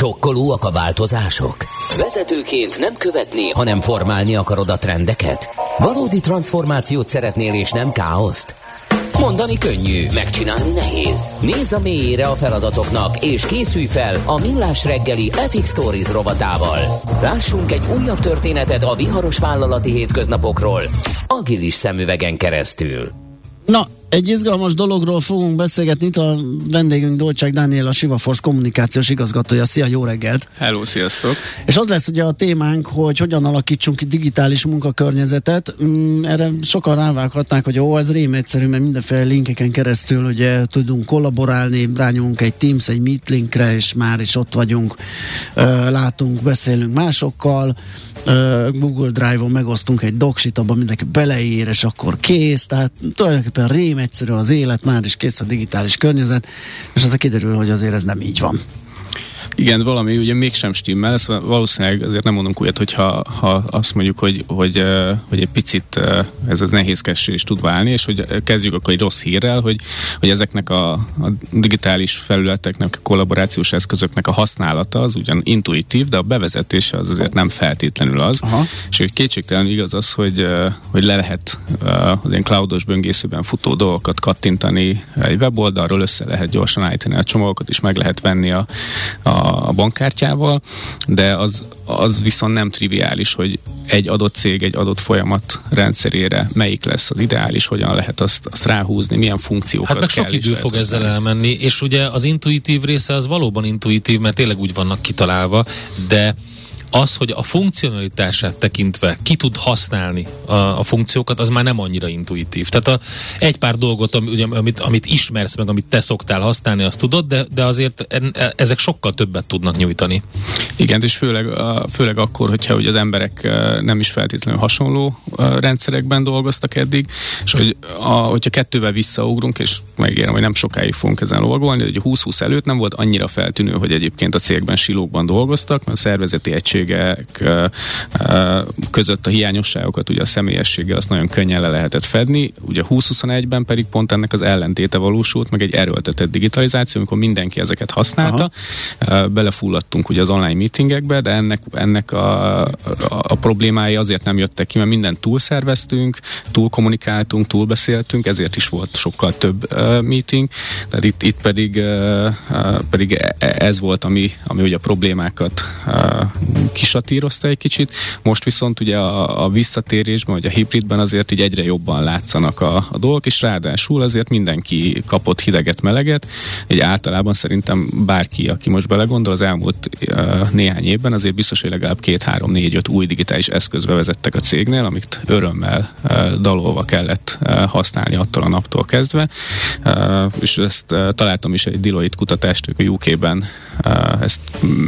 Sokkolóak a változások? Vezetőként nem követni, hanem formálni akarod a trendeket? Valódi transformációt szeretnél és nem káoszt? Mondani könnyű, megcsinálni nehéz. Nézz a mélyére a feladatoknak, és készülj fel a Millás reggeli Epic Stories rovatával. Lássunk egy újabb történetet a viharos vállalati hétköznapokról, agilis szemüvegen keresztül. Na, egy izgalmas dologról fogunk beszélgetni. Itt a vendégünk Dolcsák Dániel, a Sivaforce kommunikációs igazgatója. Szia, jó reggelt! Hello, sziasztok! És az lesz ugye a témánk, hogy hogyan alakítsunk ki digitális munkakörnyezetet. Mm, erre sokan rávághatnák, hogy ó, ez rém egyszerű, mert mindenféle linkeken keresztül ugye tudunk kollaborálni, rányomunk egy Teams, egy Meet linkre, és már is ott vagyunk, látunk, beszélünk másokkal, Google Drive-on megosztunk egy doksit, abban mindenki beleír, és akkor kész, tehát tulajdonképpen rém egyszerű az élet, már is kész a digitális környezet, és aztán kiderül, hogy azért ez nem így van. Igen, valami ugye mégsem stimmel, szóval valószínűleg azért nem mondunk újat, hogyha ha azt mondjuk, hogy, hogy, hogy egy picit ez az nehézkessé is tud válni, és hogy kezdjük akkor egy rossz hírrel, hogy, hogy ezeknek a, a digitális felületeknek, a kollaborációs eszközöknek a használata az ugyan intuitív, de a bevezetése az azért nem feltétlenül az. Aha. És hogy kétségtelenül igaz az, hogy, hogy le lehet az ilyen cloudos böngészőben futó dolgokat kattintani egy weboldalról, össze lehet gyorsan állítani a csomókat, és meg lehet venni a, a a bankkártyával, de az, az viszont nem triviális, hogy egy adott cég, egy adott folyamat rendszerére melyik lesz az ideális, hogyan lehet azt, azt ráhúzni, milyen funkciókat Hát meg sok idő fog ezzel elmenni, és ugye az intuitív része az valóban intuitív, mert tényleg úgy vannak kitalálva, de az, hogy a funkcionalitását tekintve ki tud használni a, a funkciókat, az már nem annyira intuitív. Tehát a, egy pár dolgot, ami, ugye, amit, amit ismersz meg, amit te szoktál használni, azt tudod, de, de azért en, e, ezek sokkal többet tudnak nyújtani. Igen, és főleg, főleg akkor, hogyha ugye az emberek e, nem is feltétlenül hasonló e, rendszerekben dolgoztak eddig, és hogy a, hogyha kettővel visszaugrunk, és megígérem, hogy nem sokáig fogunk ezen lovagolni, hogy 20-20 előtt nem volt annyira feltűnő, hogy egyébként a cégben silókban dolgoztak, mert a szervezeti egység egységek között a hiányosságokat, ugye a személyességgel azt nagyon könnyen le lehetett fedni. Ugye 2021-ben pedig pont ennek az ellentéte valósult, meg egy erőltetett digitalizáció, amikor mindenki ezeket használta. Aha. Belefulladtunk ugye az online meetingekbe, de ennek, ennek a, a, a problémái azért nem jöttek ki, mert mindent túlszerveztünk, túl kommunikáltunk, túl beszéltünk, ezért is volt sokkal több uh, meeting. Tehát itt, itt pedig, uh, uh, pedig e, ez volt, ami, ami ugye a problémákat uh, kisatírozta egy kicsit, most viszont ugye a, a visszatérésben, vagy a hibridben azért így egyre jobban látszanak a, a dolgok, és ráadásul azért mindenki kapott hideget, meleget, egy általában szerintem bárki, aki most belegondol, az elmúlt uh, néhány évben azért biztos, hogy legalább két, három, négy, öt új digitális eszköz bevezettek a cégnél, amit örömmel uh, dalolva kellett uh, használni attól a naptól kezdve, és ezt találtam is egy Deloitte kutatást, ők a UK-ben ezt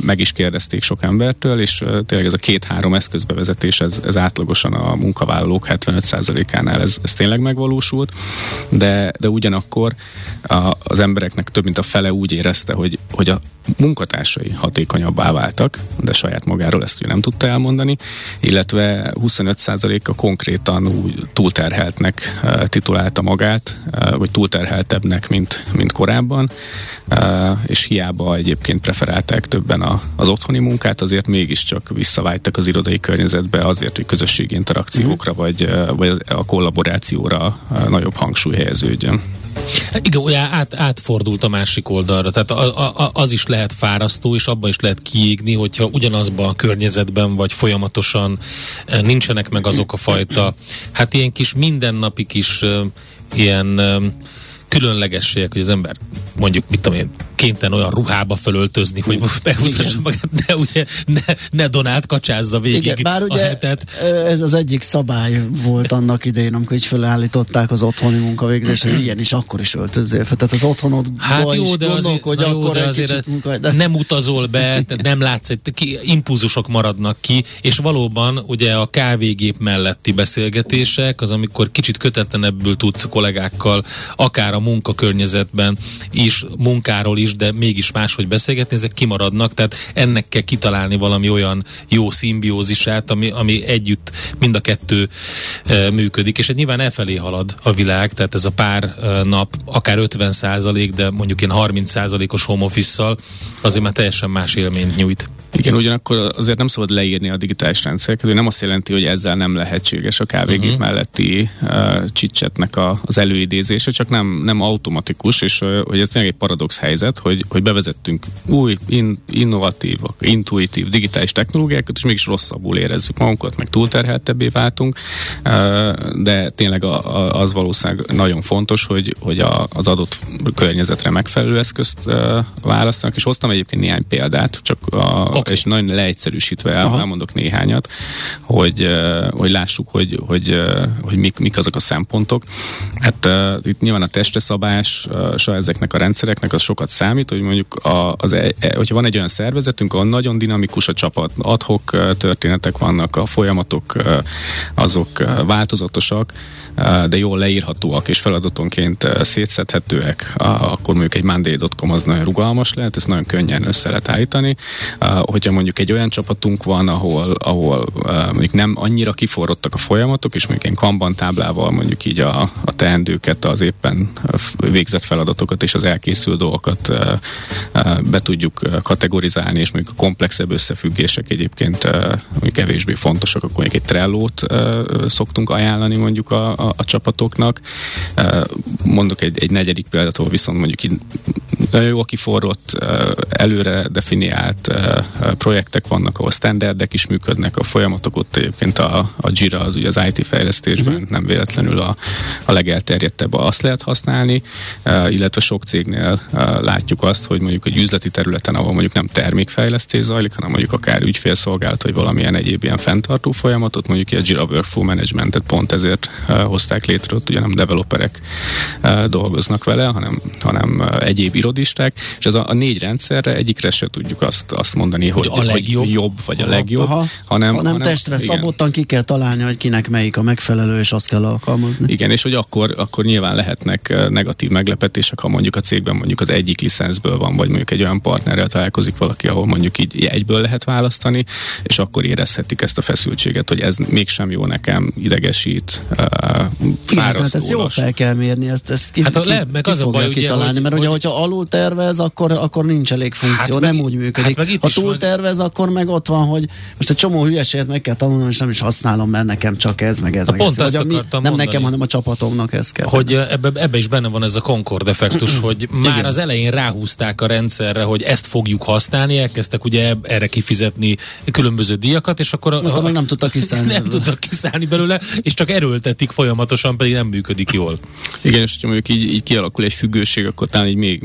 meg is kérdezték sok embertől, és tényleg ez a két-három eszközbevezetés, ez, ez átlagosan a munkavállalók 75%-ánál ez, ez tényleg megvalósult, de, de ugyanakkor a, az embereknek több mint a fele úgy érezte, hogy, hogy a munkatársai hatékonyabbá váltak, de saját magáról ezt ugye nem tudta elmondani, illetve 25%-a konkrétan úgy túlterheltnek titulálta magát, vagy túlterheltebbnek, mint, mint korábban, és hiába egyébként preferálták többen a, az otthoni munkát, azért mégiscsak visszavágytak az irodai környezetbe azért, hogy közösségi interakciókra, vagy, vagy a kollaborációra nagyobb hangsúly helyeződjön. Igen, ugye át, átfordult a másik oldalra, tehát a, a, az is lehet fárasztó, és abban is lehet kiégni, hogyha ugyanazban a környezetben, vagy folyamatosan nincsenek meg azok a fajta, hát ilyen kis mindennapi kis ilyen különlegességek, hogy az ember mondjuk, mit tudom én, kénytelen olyan ruhába fölöltözni, hogy megmutassa magát, de ugye ne, ne Donát kacsázza végig Igen, bár ugye hetet. ez az egyik szabály volt annak idején, amikor így fölállították az otthoni munkavégzést, hogy ilyen is akkor is öltözzél fel. Tehát az otthonod hát jó, de azért, hogy jó, akkor de azért munka, de... nem utazol be, nem látsz, ki, impulzusok maradnak ki, és valóban ugye a kávégép melletti beszélgetések, az amikor kicsit kötetlenebbül tudsz kollégákkal akár a munkakörnyezetben is, munkáról is, de mégis máshogy beszélgetni, ezek kimaradnak, tehát ennek kell kitalálni valami olyan jó szimbiózisát, ami, ami együtt mind a kettő e, működik, és egy nyilván elfelé halad a világ, tehát ez a pár e, nap, akár 50 százalék, de mondjuk én 30 százalékos home office azért már teljesen más élményt nyújt. Igen, ugyanakkor azért nem szabad leírni a digitális rendszereket, hogy nem azt jelenti, hogy ezzel nem lehetséges a kávégép uh-huh. melletti uh, csicsetnek a, az előidézése, csak nem, nem automatikus, és hogy ez tényleg egy paradox helyzet, hogy, hogy bevezettünk új, in, innovatív, intuitív digitális technológiákat, és mégis rosszabbul érezzük magunkat, meg túlterheltebbé váltunk, de tényleg az valószínűleg nagyon fontos, hogy, hogy az adott környezetre megfelelő eszközt választanak, és hoztam egyébként néhány példát, csak a, okay. és nagyon leegyszerűsítve el, elmondok néhányat, hogy, hogy lássuk, hogy, hogy, hogy mik, mik azok a szempontok. Hát itt nyilván a testre szabás, uh, ezeknek a rendszereknek az sokat számít, hogy mondjuk a, az, e, e, hogyha van egy olyan szervezetünk, ahol nagyon dinamikus a csapat, adhok történetek vannak, a folyamatok azok változatosak, de jól leírhatóak és feladatonként szétszedhetőek, akkor mondjuk egy monday.com az nagyon rugalmas lehet, ezt nagyon könnyen össze lehet állítani. Hogyha mondjuk egy olyan csapatunk van, ahol, ahol mondjuk nem annyira kiforrottak a folyamatok, és mondjuk egy kanban táblával mondjuk így a, a teendőket, az éppen végzett feladatokat és az elkészült dolgokat be tudjuk kategorizálni, és mondjuk a komplexebb összefüggések egyébként mondjuk kevésbé fontosak, akkor mondjuk egy Trello-t szoktunk ajánlani mondjuk a, a, a csapatoknak. Mondok egy, egy negyedik példát, ahol viszont mondjuk nagyon jó kiforrott, előre definiált projektek vannak, ahol standardek is működnek, a folyamatok ott egyébként a, a Jira, az ugye az IT fejlesztésben uh-huh. nem véletlenül a, a legelterjedtebb, azt lehet használni, illetve sok cégnél látjuk azt, hogy mondjuk egy üzleti területen, ahol mondjuk nem termékfejlesztés zajlik, hanem mondjuk akár ügyfélszolgálat, vagy valamilyen egyéb ilyen fenntartó folyamatot, mondjuk egy Jira Workflow Managementet pont ezért hozták létre, ott ugye nem developerek dolgoznak vele, hanem, hanem egyéb irodisták, és ez a, a négy rendszerre egyikre se tudjuk azt, azt mondani, hogy, hogy a legjobb, hogy jobb vagy a legjobb, Aha, hanem, hanem testre igen. szabottan ki kell találni, hogy kinek melyik a megfelelő, és azt kell alkalmazni. Igen, és hogy akkor, akkor nyilván lehetnek negatív meglepetések, ha mondjuk a cégben mondjuk az egyik licenszből van, vagy mondjuk egy olyan partnerrel találkozik valaki, ahol mondjuk így egyből lehet választani, és akkor érezhetik ezt a feszültséget, hogy ez mégsem jó nekem, idegesít, fárasztó. Hát ezt jól fel kell mérni, ezt, ezt ki, hát a le, meg ki az a baj, kitalálni, ugye, mert hogy, ugye, hogyha alul tervez, akkor, akkor nincs elég funkció, hát nem meg, úgy működik. Hát ha túl tervez, meg... akkor meg ott van, hogy most egy csomó hülyeséget meg kell tanulnom, és nem is használom, mert nekem csak ez, meg ez, a meg pont ez. Ezt mi, nem mondani. nekem, hanem a csapatomnak ez kell. Hogy ebbe, ebbe is benne van ez a Concord effektus, hogy már Igen. az elején ráhúzták a rendszerre, hogy ezt fogjuk használni, elkezdtek ugye erre kifizetni különböző díjakat, és akkor... Most a, meg nem tudtak kiszállni. Nem tudtak kiszállni belőle, és csak erőltetik folyamatosan, pedig nem működik jól. Igen, és hogyha mondjuk így, így kialakul egy függőség, akkor talán így még,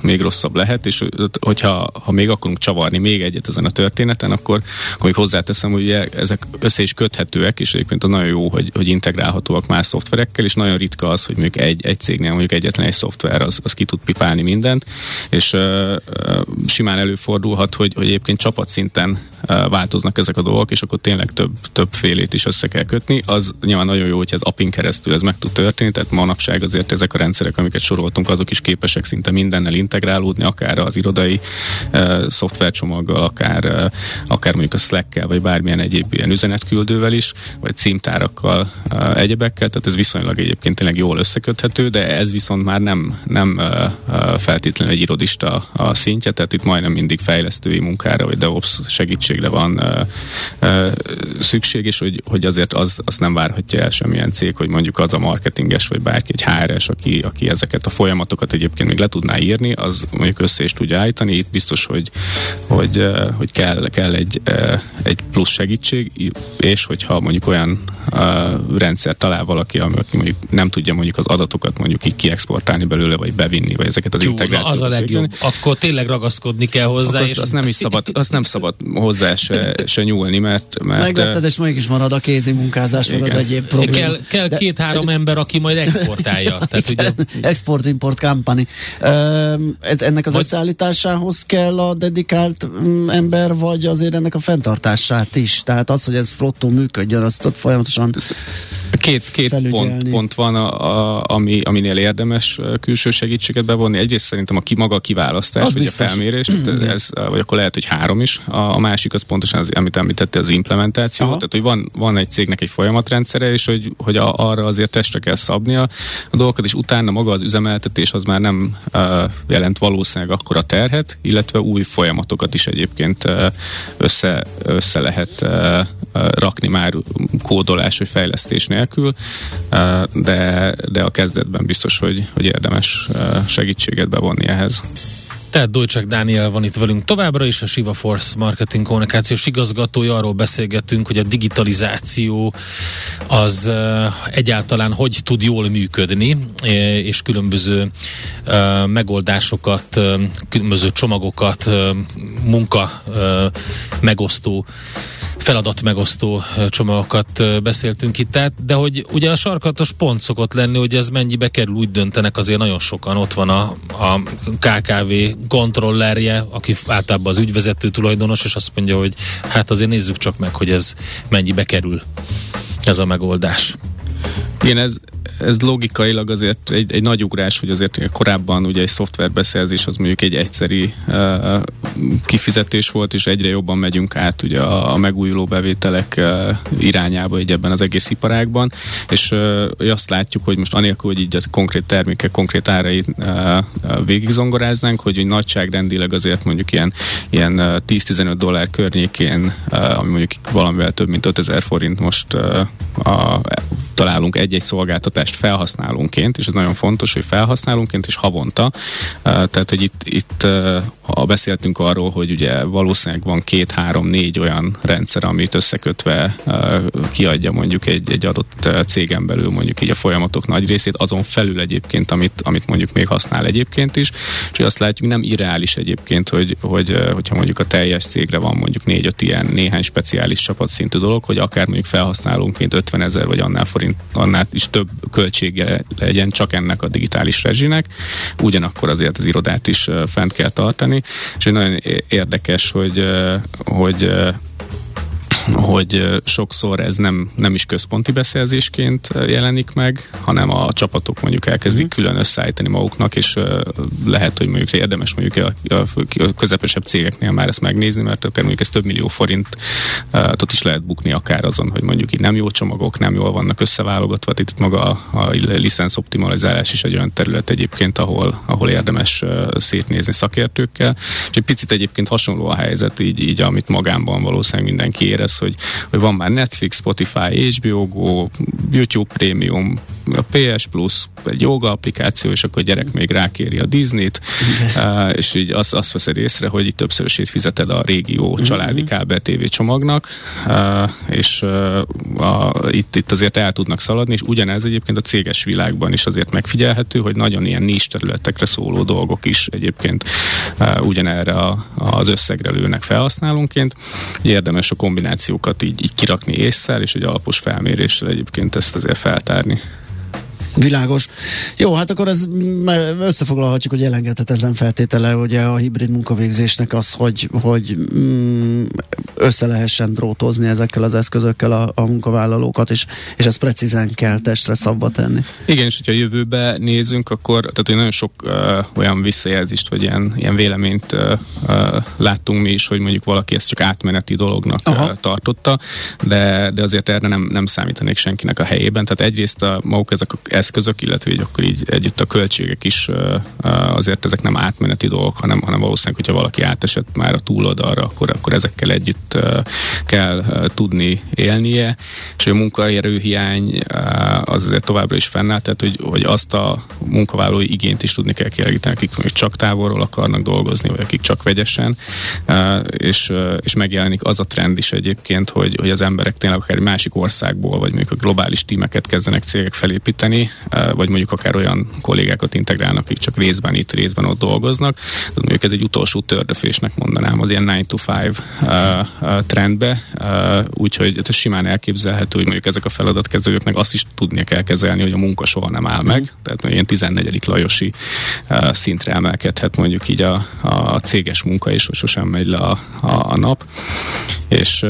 még, rosszabb lehet, és hogyha ha még akarunk csavarni még egyet ezen a történeten, akkor, akkor még hozzáteszem, hogy ugye ezek össze is köthetőek, és egyébként nagyon jó, hogy, hogy integrálhatóak más szoftverekkel, és nagyon ritka az, hogy mondjuk egy, egy cégnél mondjuk egyetlen egy szoftver az, az ki tud pipálni mindent, és uh, simán előfordulhat, hogy, hogy egyébként csapatszinten változnak ezek a dolgok, és akkor tényleg több, több félét is össze kell kötni. Az nyilván nagyon jó, hogy ez apin keresztül ez meg tud történni, tehát manapság azért ezek a rendszerek, amiket soroltunk, azok is képesek szinte mindennel integrálódni, akár az irodai uh, szoftvercsomaggal, akár, uh, akár mondjuk a Slack-kel, vagy bármilyen egyéb ilyen üzenetküldővel is, vagy címtárakkal, uh, egyebekkel, tehát ez viszonylag egyébként tényleg jól összeköthető, de ez viszont már nem, nem uh, feltétlenül egy irodista a szintje, tehát itt majdnem mindig fejlesztői munkára, vagy DevOps segítség segítségre van uh, uh, szükség, és hogy, hogy azért az, az nem várhatja el semmilyen cég, hogy mondjuk az a marketinges, vagy bárki egy HRS, aki, aki ezeket a folyamatokat egyébként még le tudná írni, az mondjuk össze is tudja állítani. Itt biztos, hogy, hogy, uh, hogy kell, kell egy, uh, egy plusz segítség, és hogyha mondjuk olyan uh, rendszer talál valaki, ami mondjuk nem tudja mondjuk az adatokat mondjuk így kiexportálni belőle, vagy bevinni, vagy ezeket az Jó, integrációkat. Az a legjobb. Végülni. Akkor tényleg ragaszkodni kell hozzá. Azt, és azt nem is szabad, azt nem szabad hozzá se, se nyúlni, mert... mert Megvetted, és mégis marad a kézi munkázás, meg az egyéb probléma. Kell, kell két-három ember, aki majd exportálja. Tehát ugye... Export-import company. Ez, ennek az vagy... összeállításához kell a dedikált mm, ember, vagy azért ennek a fenntartását is? Tehát az, hogy ez flottó működjön, azt ott folyamatosan Két, két pont, pont van, a, a, ami, aminél érdemes külső segítséget bevonni. Egyrészt szerintem a ki, maga a kiválasztás, az vagy biztos. a felmérés, mm. ez, vagy akkor lehet, hogy három is. A, a másik az pontosan az, amit említette, az implementáció. Aha. Tehát, hogy van, van egy cégnek egy folyamatrendszere, és hogy, hogy a, arra azért testre kell szabnia a dolgokat, és utána maga az üzemeltetés az már nem uh, jelent valószínűleg akkor a terhet, illetve új folyamatokat is egyébként uh, össze, össze lehet uh, rakni már kódolás vagy fejlesztés nélkül, de, de a kezdetben biztos, hogy, hogy érdemes segítséget bevonni ehhez. Tehát Dolcsák Dániel van itt velünk továbbra is, a Shiva Force marketing kommunikációs igazgatója. Arról beszélgetünk, hogy a digitalizáció az egyáltalán hogy tud jól működni, és különböző megoldásokat, különböző csomagokat, munka megosztó feladat megosztó csomagokat beszéltünk itt át, de hogy ugye a sarkatos pont szokott lenni, hogy ez mennyibe kerül, úgy döntenek azért nagyon sokan. Ott van a, a KKV kontrollerje, aki általában az ügyvezető tulajdonos, és azt mondja, hogy hát azért nézzük csak meg, hogy ez mennyibe kerül ez a megoldás. Igen, ez, ez logikailag azért egy, egy nagy ugrás, hogy azért korábban ugye egy szoftverbeszerzés az mondjuk egy egyszeri uh, kifizetés volt, és egyre jobban megyünk át ugye a, megújuló bevételek irányába így ebben az egész iparágban, és azt látjuk, hogy most anélkül, hogy így a konkrét termékek, konkrét árait végigzongoráznánk, hogy egy nagyságrendileg azért mondjuk ilyen, ilyen 10-15 dollár környékén, ami mondjuk valamivel több mint 5000 forint most a, találunk egy-egy szolgáltatást felhasználónként, és ez nagyon fontos, hogy felhasználónként és havonta. Tehát, hogy itt, itt ha beszéltünk arról, hogy ugye valószínűleg van két, három, négy olyan rendszer, amit összekötve kiadja mondjuk egy, egy adott cégen belül mondjuk így a folyamatok nagy részét, azon felül egyébként, amit, amit mondjuk még használ egyébként is, és azt látjuk, nem irreális egyébként, hogy, hogy hogyha mondjuk a teljes cégre van mondjuk négy-öt ilyen néhány speciális csapatszintű dolog, hogy akár mondjuk felhasználónként 50 ezer vagy annál forint, annál is több költsége legyen csak ennek a digitális rezsinek. Ugyanakkor azért az irodát is fent kell tartani, és egy nagyon érdekes, hogy, hogy hogy sokszor ez nem, nem is központi beszerzésként jelenik meg, hanem a csapatok mondjuk elkezdik mm. külön összeállítani maguknak, és lehet, hogy mondjuk érdemes mondjuk a, a közepesebb cégeknél már ezt megnézni, mert akár mondjuk ez több millió forintot is lehet bukni akár azon, hogy mondjuk így nem jó csomagok, nem jól vannak összeválogatva, itt maga a, a licensz optimalizálás is egy olyan terület egyébként, ahol, ahol érdemes szétnézni szakértőkkel, és egy picit egyébként hasonló a helyzet, így, így amit magánban valószínűleg mindenki érez, lesz, hogy, hogy van már Netflix, Spotify, HBO Go, YouTube Premium, a PS Plus, egy joga applikáció, és akkor a gyerek még rákéri a Disney-t, uh, és így azt, azt veszed észre, hogy itt többszörösét fizeted a régió családi mhm. kábel TV csomagnak, uh, és uh, a, itt, itt azért el tudnak szaladni, és ugyanez egyébként a céges világban is azért megfigyelhető, hogy nagyon ilyen nincs területekre szóló dolgok is egyébként ugyanerre a, az összegre lőnek felhasználónként. Érdemes a kombináció információkat így, így kirakni észszel, és egy alapos felméréssel egyébként ezt azért feltárni. Világos. Jó, hát akkor ez összefoglalhatjuk, hogy elengedhetetlen feltétele ugye a hibrid munkavégzésnek az, hogy, hogy mm, össze lehessen drótozni ezekkel az eszközökkel a, a munkavállalókat, és, és ezt precízen kell testre szabba tenni. Igen, és hogyha jövőbe nézünk, akkor tehát hogy nagyon sok uh, olyan visszajelzést, vagy ilyen, ilyen véleményt uh, uh, láttunk mi is, hogy mondjuk valaki ezt csak átmeneti dolognak uh, tartotta, de, de azért erre nem, nem számítanék senkinek a helyében. Tehát egyrészt a maguk ezek a eszközök, illetve így akkor így együtt a költségek is azért ezek nem átmeneti dolgok, hanem, hanem valószínűleg, hogyha valaki átesett már a túloldalra, akkor, akkor ezekkel együtt kell tudni élnie, és a munkaerőhiány az azért továbbra is fennáll, tehát hogy, hogy azt a munkavállalói igényt is tudni kell kielégíteni, akik még csak távolról akarnak dolgozni, vagy akik csak vegyesen, és, és megjelenik az a trend is egyébként, hogy, hogy az emberek tényleg akár egy másik országból, vagy mondjuk a globális tímeket kezdenek cégek felépíteni, vagy mondjuk akár olyan kollégákat integrálnak, akik csak részben itt, részben ott dolgoznak. De mondjuk ez egy utolsó tördöfésnek mondanám az ilyen 9 to 5 trendbe, úgyhogy ez simán elképzelhető, hogy mondjuk ezek a feladatkezelőknek azt is tudnia kell kezelni, hogy a munka soha nem áll meg, tehát mondjuk ilyen 14. lajosi szintre emelkedhet mondjuk így a, a céges munka is, hogy sosem megy le a, a, a nap. és,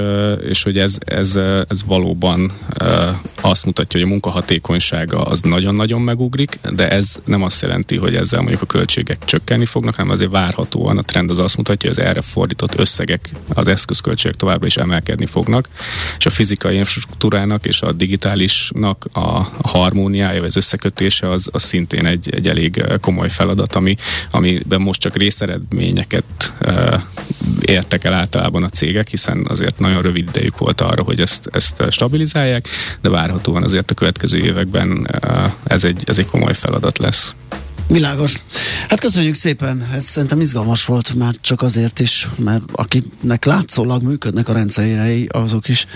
és hogy ez, ez, ez valóban azt mutatja, hogy a munkahatékonysága az nagyon-nagyon megugrik, de ez nem azt jelenti, hogy ezzel mondjuk a költségek csökkenni fognak, hanem azért várhatóan a trend az azt mutatja, hogy az erre fordított összegek, az eszközköltségek továbbra is emelkedni fognak, és a fizikai infrastruktúrának és a digitálisnak a harmóniája, vagy az összekötése az, az szintén egy, egy elég komoly feladat, ami, amiben most csak részeredményeket e, értek el általában a cégek, hiszen azért nagyon rövid idejük volt arra, hogy ezt, ezt stabilizálják, de várhatóan azért a következő években e, ez egy, ez egy komoly feladat lesz. Világos. Hát köszönjük szépen, ez szerintem izgalmas volt, már csak azért is, mert akinek látszólag működnek a rendszerei, azok is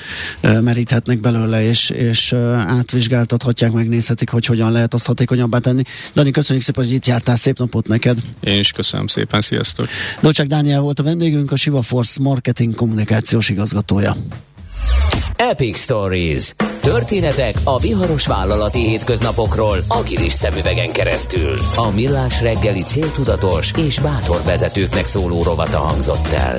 e, meríthetnek belőle, és, és átvizsgáltathatják, megnézhetik, hogy hogyan lehet azt hatékonyabbá tenni. Dani, köszönjük szépen, hogy itt jártál, szép napot neked. Én is köszönöm szépen, sziasztok. Docsák Dániel volt a vendégünk, a Siva Force marketing kommunikációs igazgatója. Epic Stories. Történetek a viharos vállalati hétköznapokról agilis szemüvegen keresztül. A millás reggeli céltudatos és bátor vezetőknek szóló rovata hangzott el.